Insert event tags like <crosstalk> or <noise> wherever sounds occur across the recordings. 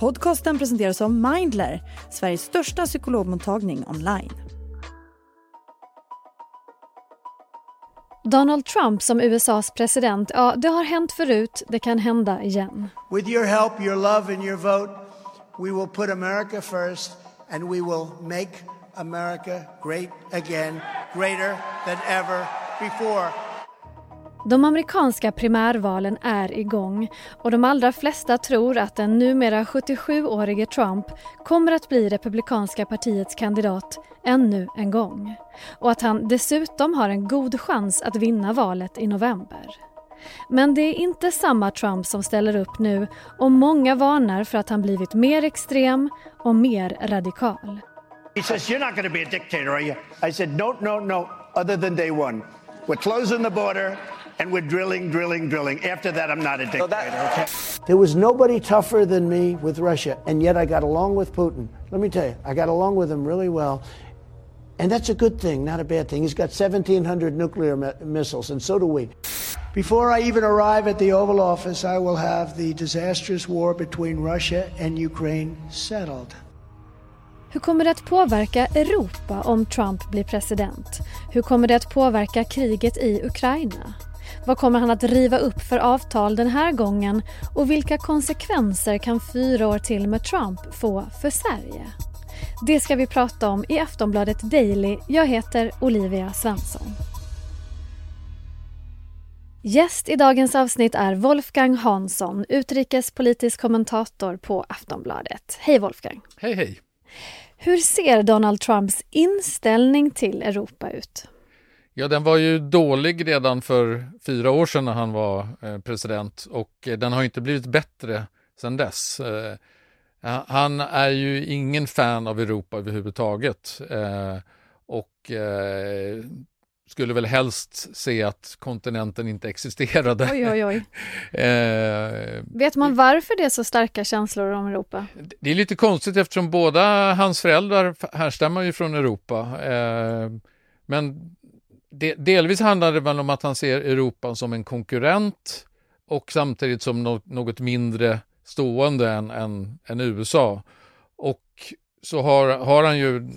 Podcasten presenteras av Mindler, Sveriges största psykologmottagning online. Donald Trump som USAs president, ja det har hänt förut, det kan hända igen. With your help, your love and your vote, we will put America first and we will make America great again, greater than ever before. De amerikanska primärvalen är igång och de allra flesta tror att den numera 77-årige Trump kommer att bli Republikanska partiets kandidat ännu en gång. Och att han dessutom har en god chans att vinna valet i november. Men det är inte samma Trump som ställer upp nu och många varnar för att han blivit mer extrem och mer radikal. He says, You're not going to be a dictator, are you? I said, No, no, no, other than day one. We're closing the border and we're drilling, drilling, drilling. After that, I'm not a dictator, okay? There was nobody tougher than me with Russia, and yet I got along with Putin. Let me tell you, I got along with him really well. And that's a good thing, not a bad thing. He's got 1,700 nuclear mi- missiles, and so do we. Before I even arrive at the Oval Office, I will have the disastrous war between Russia and Ukraine settled. Hur kommer det att påverka Europa om Trump blir president? Hur kommer det att påverka kriget i Ukraina? Vad kommer han att riva upp för avtal den här gången och vilka konsekvenser kan fyra år till med Trump få för Sverige? Det ska vi prata om i Aftonbladet Daily. Jag heter Olivia Svensson. Gäst i dagens avsnitt är Wolfgang Hansson, utrikespolitisk kommentator på Aftonbladet. Hej Wolfgang! Hej hej! Hur ser Donald Trumps inställning till Europa ut? Ja, den var ju dålig redan för fyra år sedan när han var eh, president och eh, den har inte blivit bättre sedan dess. Eh, han är ju ingen fan av Europa överhuvudtaget och skulle väl helst se att kontinenten inte existerade. Oj, oj, oj. <laughs> eh, Vet man varför det är så starka känslor om Europa? Det är lite konstigt eftersom båda hans föräldrar härstammar ju från Europa. Eh, men de, delvis handlar det väl om att han ser Europa som en konkurrent och samtidigt som no något mindre stående än, än, än USA. Och så har, har han ju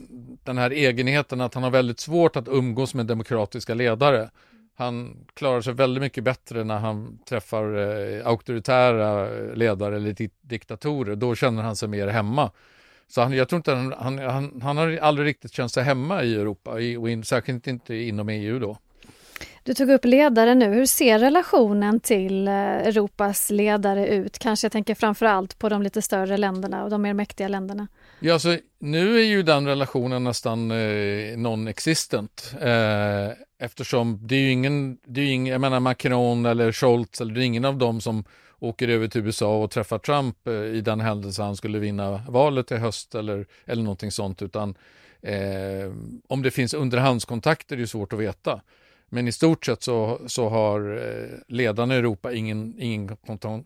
den här egenheten att han har väldigt svårt att umgås med demokratiska ledare. Han klarar sig väldigt mycket bättre när han träffar eh, auktoritära ledare eller di diktatorer. Då känner han sig mer hemma. Så han, jag tror inte han, han, han, han har aldrig riktigt känt sig hemma i Europa, i, och in, särskilt inte inom EU då. Du tog upp ledare nu. Hur ser relationen till eh, Europas ledare ut? Kanske jag tänker framför allt på de lite större länderna och de mer mäktiga länderna. Ja, alltså, nu är ju den relationen nästan eh, non-existent eh, eftersom det är ju ingen, det är ingen, jag menar Macron eller Scholz eller det är ingen av dem som åker över till USA och träffar Trump eh, i den händelse han skulle vinna valet i höst eller, eller någonting sånt utan eh, om det finns underhandskontakter är det svårt att veta. Men i stort sett så, så har eh, ledarna i Europa ingen, ingen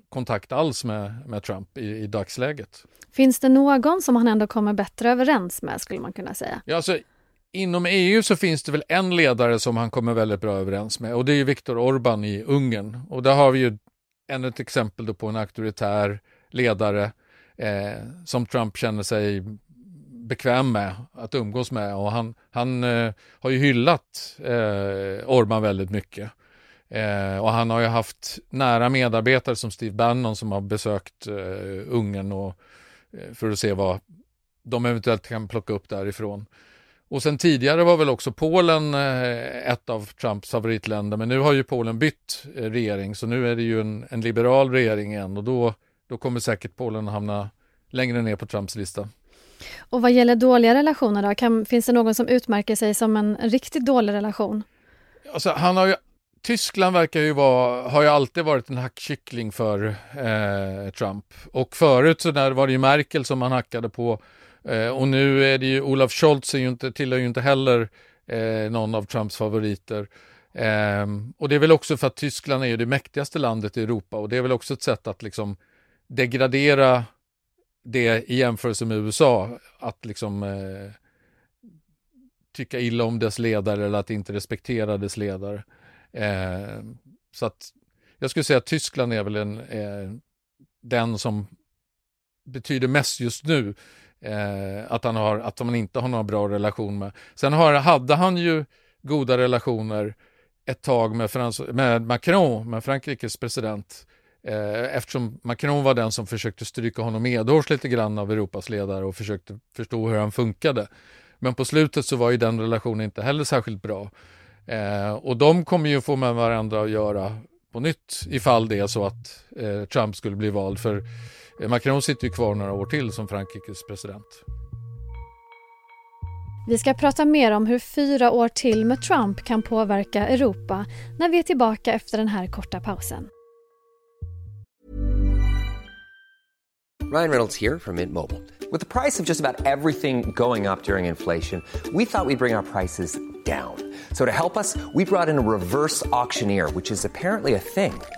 kontakt alls med, med Trump i, i dagsläget. Finns det någon som han ändå kommer bättre överens med skulle man kunna säga? Ja, alltså, inom EU så finns det väl en ledare som han kommer väldigt bra överens med och det är Viktor Orbán i Ungern. Och där har vi ju ännu ett exempel på en auktoritär ledare eh, som Trump känner sig bekväm med att umgås med och han, han eh, har ju hyllat eh, Orban väldigt mycket. Eh, och han har ju haft nära medarbetare som Steve Bannon som har besökt eh, Ungern och, eh, för att se vad de eventuellt kan plocka upp därifrån. Och sen tidigare var väl också Polen eh, ett av Trumps favoritländer, men nu har ju Polen bytt eh, regering, så nu är det ju en, en liberal regering igen och då, då kommer säkert Polen hamna längre ner på Trumps lista. Och vad gäller dåliga relationer då, kan, finns det någon som utmärker sig som en, en riktigt dålig relation? Alltså, han har ju, Tyskland verkar ju vara, har ju alltid varit en hackkyckling för eh, Trump. Och förut så där var det ju Merkel som man hackade på eh, och nu är det ju Olaf Scholz är ju inte, tillhör ju inte heller eh, någon av Trumps favoriter. Eh, och det är väl också för att Tyskland är ju det mäktigaste landet i Europa och det är väl också ett sätt att liksom degradera det i jämförelse med USA, att liksom eh, tycka illa om dess ledare eller att inte respektera dess ledare. Eh, så att jag skulle säga att Tyskland är väl en, eh, den som betyder mest just nu. Eh, att, han har, att man inte har någon bra relation med. Sen har, hade han ju goda relationer ett tag med, Frans, med Macron, med Frankrikes president, eh, eftersom Macron var den som försökte stryka honom medhårs lite grann av Europas ledare och försökte förstå hur han funkade. Men på slutet så var ju den relationen inte heller särskilt bra. Eh, och de kommer ju få med varandra att göra på nytt ifall det är så att eh, Trump skulle bli vald. För Macron sitter ju kvar några år till som Frankrikes president. Vi ska prata mer om hur fyra år till med Trump kan påverka Europa när vi är tillbaka efter den här korta pausen. Ryan Reynolds här från Mint Mobile. Med priset på nästan allt som går upp under inflationen, trodde vi att vi skulle bring våra priser down. So to help us, we brought in a reverse auctioneer, which is apparently a thing.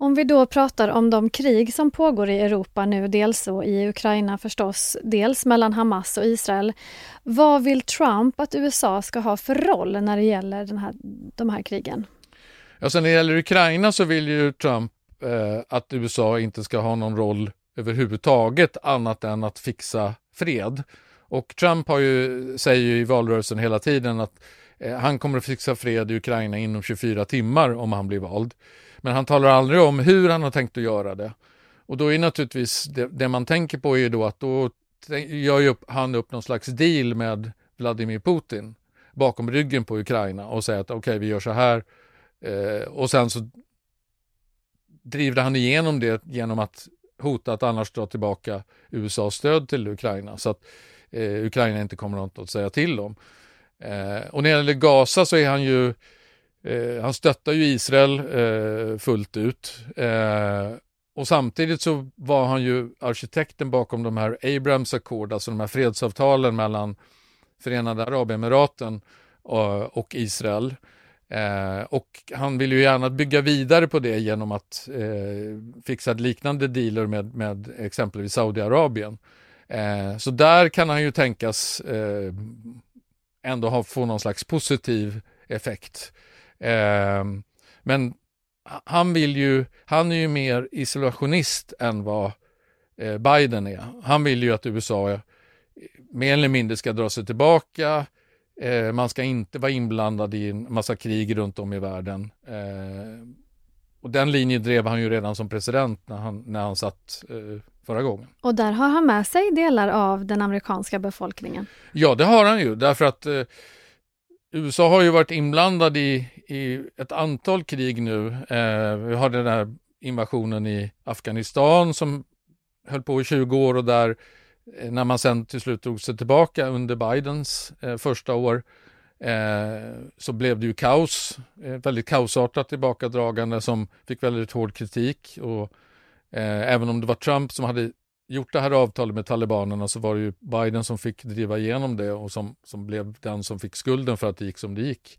Om vi då pratar om de krig som pågår i Europa nu, dels så i Ukraina förstås, dels mellan Hamas och Israel. Vad vill Trump att USA ska ha för roll när det gäller den här, de här krigen? Alltså när det gäller Ukraina så vill ju Trump eh, att USA inte ska ha någon roll överhuvudtaget annat än att fixa fred. Och Trump har ju, säger ju i valrörelsen hela tiden att eh, han kommer att fixa fred i Ukraina inom 24 timmar om han blir vald. Men han talar aldrig om hur han har tänkt att göra det. Och då är naturligtvis det, det man tänker på är då att då gör ju upp, han upp någon slags deal med Vladimir Putin bakom ryggen på Ukraina och säger att okej, okay, vi gör så här. Eh, och sen så driver han igenom det genom att hota att annars dra tillbaka USAs stöd till Ukraina så att eh, Ukraina inte kommer något att säga till om. Eh, och när det gäller Gaza så är han ju Eh, han stöttar ju Israel eh, fullt ut. Eh, och samtidigt så var han ju arkitekten bakom de här Abrams Accord, alltså de här fredsavtalen mellan Förenade Arabemiraten och, och Israel. Eh, och han vill ju gärna bygga vidare på det genom att eh, fixa liknande dealer med, med exempelvis Saudiarabien. Eh, så där kan han ju tänkas eh, ändå ha, få någon slags positiv effekt. Eh, men han vill ju, han är ju mer isolationist än vad eh, Biden är. Han vill ju att USA eh, mer eller mindre ska dra sig tillbaka. Eh, man ska inte vara inblandad i en massa krig runt om i världen. Och den linjen drev han ju redan som president när han, när han satt förra gången. Och där har han med sig delar av den amerikanska befolkningen? Ja, det har han ju därför att USA har ju varit inblandad i, i ett antal krig nu. Eh, vi har den här invasionen i Afghanistan som höll på i 20 år och där eh, när man sen till slut drog sig tillbaka under Bidens eh, första år eh, så blev det ju kaos, eh, väldigt kaosartat tillbakadragande som fick väldigt hård kritik och eh, även om det var Trump som hade gjort det här avtalet med talibanerna så var det ju Biden som fick driva igenom det och som, som blev den som fick skulden för att det gick som det gick.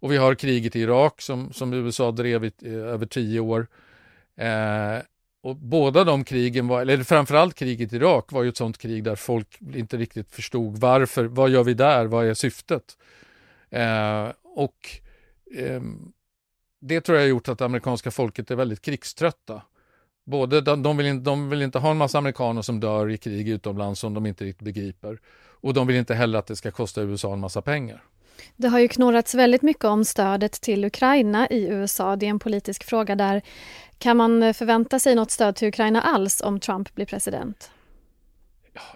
Och vi har kriget i Irak som, som USA drev i eh, över tio år. Eh, och båda de krigen, var, eller framförallt kriget i Irak var ju ett sånt krig där folk inte riktigt förstod varför, vad gör vi där, vad är syftet? Eh, och eh, det tror jag har gjort att det amerikanska folket är väldigt krigströtta. Både de, de, vill in, de vill inte ha en massa amerikaner som dör i krig utomlands som de inte riktigt begriper. Och de vill inte heller att det ska kosta USA en massa pengar. Det har ju knorrats väldigt mycket om stödet till Ukraina i USA. Det är en politisk fråga där. Kan man förvänta sig något stöd till Ukraina alls om Trump blir president?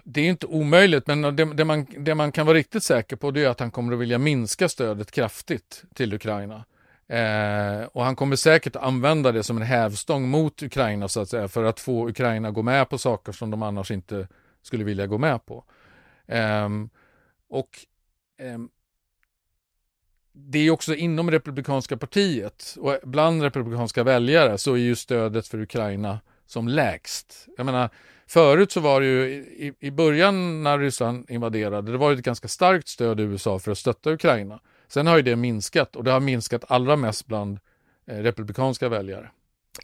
Det är inte omöjligt, men det, det, man, det man kan vara riktigt säker på det är att han kommer att vilja minska stödet kraftigt till Ukraina. Eh, och han kommer säkert använda det som en hävstång mot Ukraina så att säga för att få Ukraina att gå med på saker som de annars inte skulle vilja gå med på. Eh, och eh, det är också inom republikanska partiet och bland republikanska väljare så är ju stödet för Ukraina som lägst. Jag menar, förut så var det ju i, i början när Ryssland invaderade, det var ett ganska starkt stöd i USA för att stötta Ukraina. Sen har ju det minskat och det har minskat allra mest bland eh, republikanska väljare.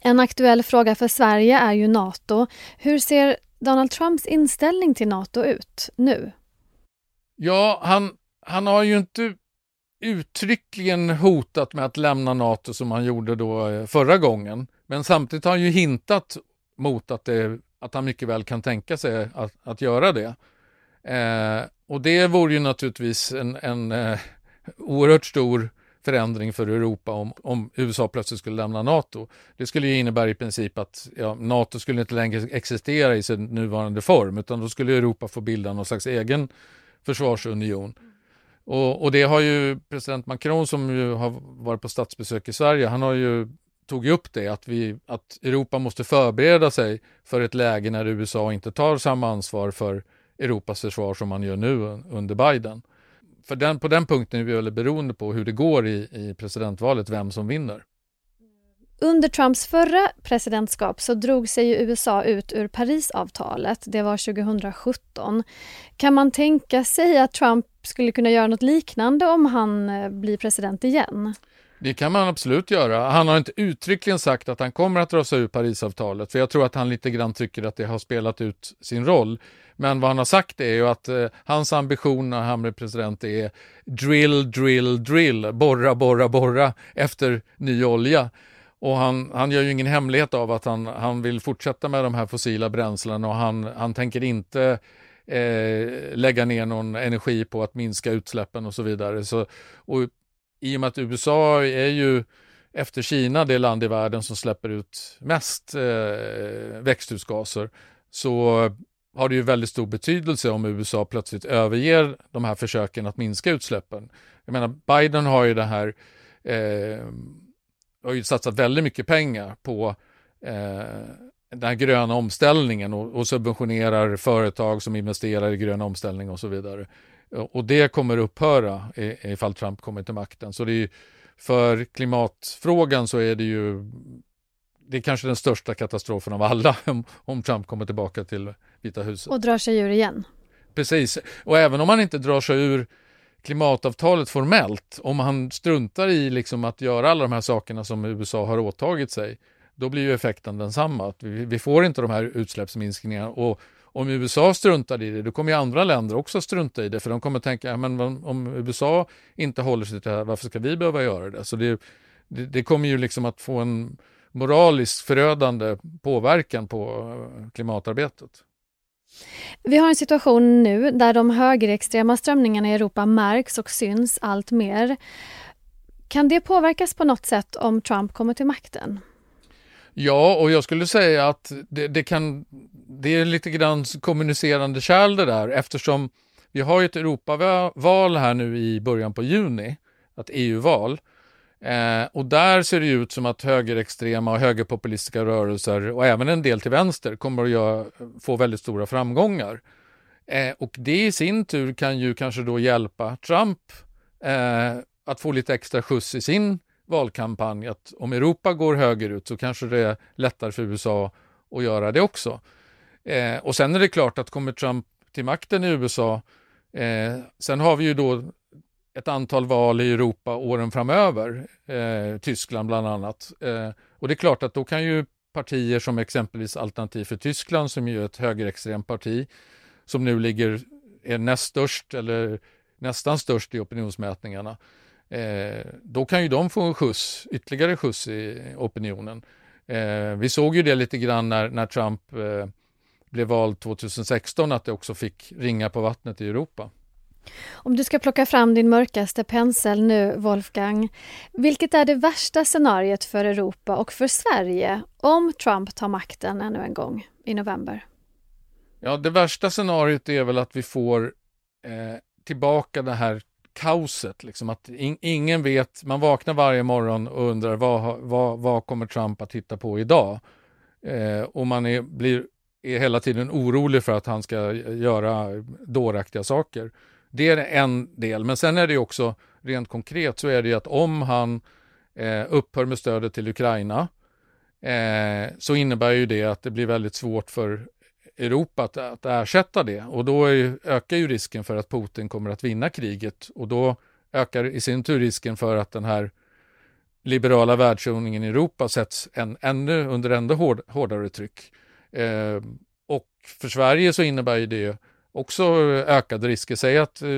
En aktuell fråga för Sverige är ju Nato. Hur ser Donald Trumps inställning till Nato ut nu? Ja, han, han har ju inte uttryckligen hotat med att lämna Nato som han gjorde då eh, förra gången. Men samtidigt har han ju hintat mot att, det, att han mycket väl kan tänka sig att, att göra det. Eh, och det vore ju naturligtvis en, en eh, oerhört stor förändring för Europa om, om, USA plötsligt skulle lämna NATO. Det skulle ju innebära i princip att ja, NATO skulle inte längre existera i sin nuvarande form utan då skulle Europa få bilda någon slags egen försvarsunion. Och, och, det har ju president Macron som ju har varit på statsbesök i Sverige, han har ju tog upp det, att, vi, att Europa måste förbereda sig för ett läge när USA inte tar samma ansvar för Europas försvar som man gör nu under Biden. För den, på den punkten är vi väldigt beroende på hur det går i, i presidentvalet, vem som vinner. Under Trumps förra presidentskap så drog sig USA ut ur Parisavtalet. Det var 2017. Kan man tänka sig att Trump skulle kunna göra något liknande om han eh, blir president igen? Det kan man absolut göra. Han har inte uttryckligen sagt att han kommer att dra sig ur Parisavtalet, för jag tror att han lite grann tycker att det har spelat ut sin roll. Men vad han har sagt är ju att eh, hans ambition när han blir president är drill, drill, drill, borra, borra, borra efter ny olja. Och han, han gör ju ingen hemlighet av att han, han vill fortsätta med de här fossila bränslena och han, han tänker inte eh, lägga ner någon energi på att minska utsläppen och så vidare. Så, och I och med att USA är ju efter Kina det land i världen som släpper ut mest eh, växthusgaser så har det ju väldigt stor betydelse om USA plötsligt överger de här försöken att minska utsläppen. Jag menar, Biden har ju det här eh, har ju satsat väldigt mycket pengar på eh, den här gröna omställningen och, och, subventionerar företag som investerar i grön omställning och så vidare. Och det kommer upphöra ifall Trump kommer till makten. Så det är för klimatfrågan så är det ju det är kanske den största katastrofen av alla <laughs> om, Trump kommer tillbaka till Vita huset. Och drar sig ur igen. Precis, och även om han inte drar sig ur klimatavtalet formellt, om han struntar i liksom att göra alla de här sakerna som USA har åtagit sig, då blir ju effekten densamma. Att vi, vi får inte de här utsläppsminskningarna och om USA struntar i det, då kommer ju andra länder också strunta i det, för de kommer tänka, ja, men om USA inte håller sig till det här, varför ska vi behöva göra det? Så det, det, det kommer ju liksom att få en moraliskt förödande påverkan på eh, klimatarbetet. Vi har en situation nu där de högerextrema strömningarna i Europa märks och syns allt mer. Kan det påverkas på något sätt om Trump kommer till makten? Ja, och jag skulle säga att det, det kan, det är lite grann kommunicerande kärl det där eftersom vi har ett Europaval här nu i början på juni, ett EU-val. Eh, och där ser det ut som att högerextrema och högerpopulistiska rörelser och även en del till vänster kommer att göra, få väldigt stora framgångar. Eh, och det i sin tur kan ju kanske då hjälpa Trump eh, att få lite extra skjuts i sin valkampanj. Att om Europa går högerut så kanske det är lättare för USA att göra det också. Eh, och sen är det klart att kommer Trump till makten i USA Eh, sen har vi ju då ett antal val i Europa åren framöver, eh, Tyskland bland annat. Eh, och det är klart att då kan ju partier som exempelvis Alternativ för Tyskland, som ju är ett högerextremt parti, som nu ligger, är näst störst eller nästan störst i opinionsmätningarna, eh, då kan ju de få en skjuts, ytterligare skjuts i opinionen. Eh, vi såg ju det lite grann när, när Trump eh, blev vald 2016, att det också fick ringa på vattnet i Europa. Om du ska plocka fram din mörkaste pensel nu, Wolfgang. Vilket är det värsta scenariet för Europa och för Sverige om Trump tar makten ännu en gång i november? Ja, det värsta scenariot är väl att vi får eh, tillbaka det här kaoset, liksom att in, ingen vet, man vaknar varje morgon och undrar vad, vad, vad kommer Trump att hitta på idag? Eh, och man är, blir, är hela tiden orolig för att han ska eh, göra dåraktiga saker. Det är en del, men sen är det också rent konkret så är det ju att om han eh, upphör med stödet till Ukraina eh, så innebär ju det att det blir väldigt svårt för Europa att, att ersätta det och då är, ökar ju risken för att Putin kommer att vinna kriget och då ökar i sin tur risken för att den här liberala världsordningen i Europa sätts en, ännu, under ännu hård, hårdare tryck. Eh, och för Sverige så innebär ju det också ökade risker. Säg att eh,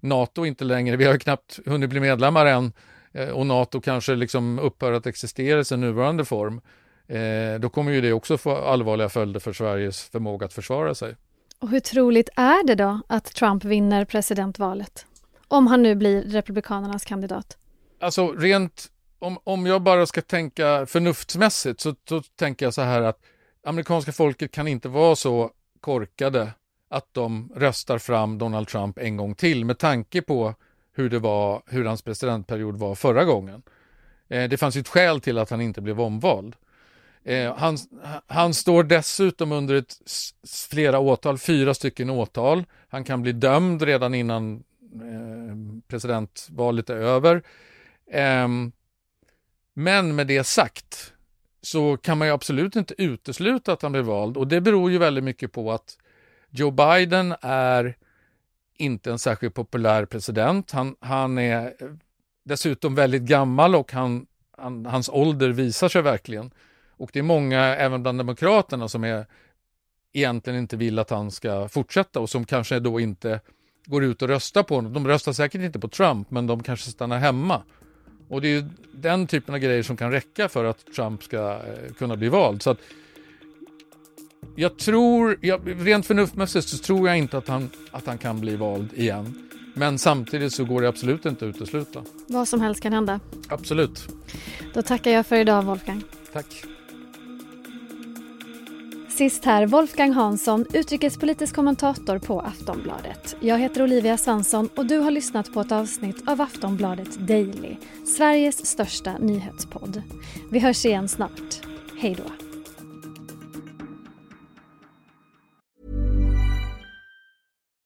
NATO inte längre, vi har knappt hunnit bli medlemmar än, eh, och NATO kanske liksom upphör att existera i sin nuvarande form. Eh, då kommer ju det också få allvarliga följder för Sveriges förmåga att försvara sig. Och hur troligt är det då att Trump vinner presidentvalet? Om han nu blir Republikanernas kandidat? Alltså rent, om, om jag bara ska tänka förnuftsmässigt så, så tänker jag så här att amerikanska folket kan inte vara så korkade att de röstar fram Donald Trump en gång till med tanke på hur det var, hur hans presidentperiod var förra gången. Eh, det fanns ju ett skäl till att han inte blev omvald. Eh, han, han, står dessutom under ett, flera åtal, fyra stycken åtal. Han kan bli dömd redan innan eh, presidentvalet är över. Eh, men med det sagt så kan man ju absolut inte utesluta att han blir vald och det beror ju väldigt mycket på att Joe Biden är inte en särskilt populär president. Han, han är eh, dessutom väldigt gammal och han, han, hans ålder visar sig verkligen. Och det är många, även bland demokraterna, som är, egentligen inte vill att han ska fortsätta och som kanske då inte går ut och röstar på honom. De röstar säkert inte på Trump, men de kanske stannar hemma. Och det är ju den typen av grejer som kan räcka för att Trump ska eh, kunna bli vald. Så att jag tror, jag, rent förnuftmässigt så tror jag inte att han, att han kan bli vald igen. Men samtidigt så går det absolut inte att utesluta. Vad som helst kan hända. Absolut. Då tackar jag för idag Wolfgang. Tack. Sist här Wolfgang Hansson, utrikespolitisk kommentator på Aftonbladet. Jag heter Olivia Svensson och du har lyssnat på ett avsnitt av Aftonbladet Daily, Sveriges största nyhetspodd. Vi hörs igen snart. Hej då.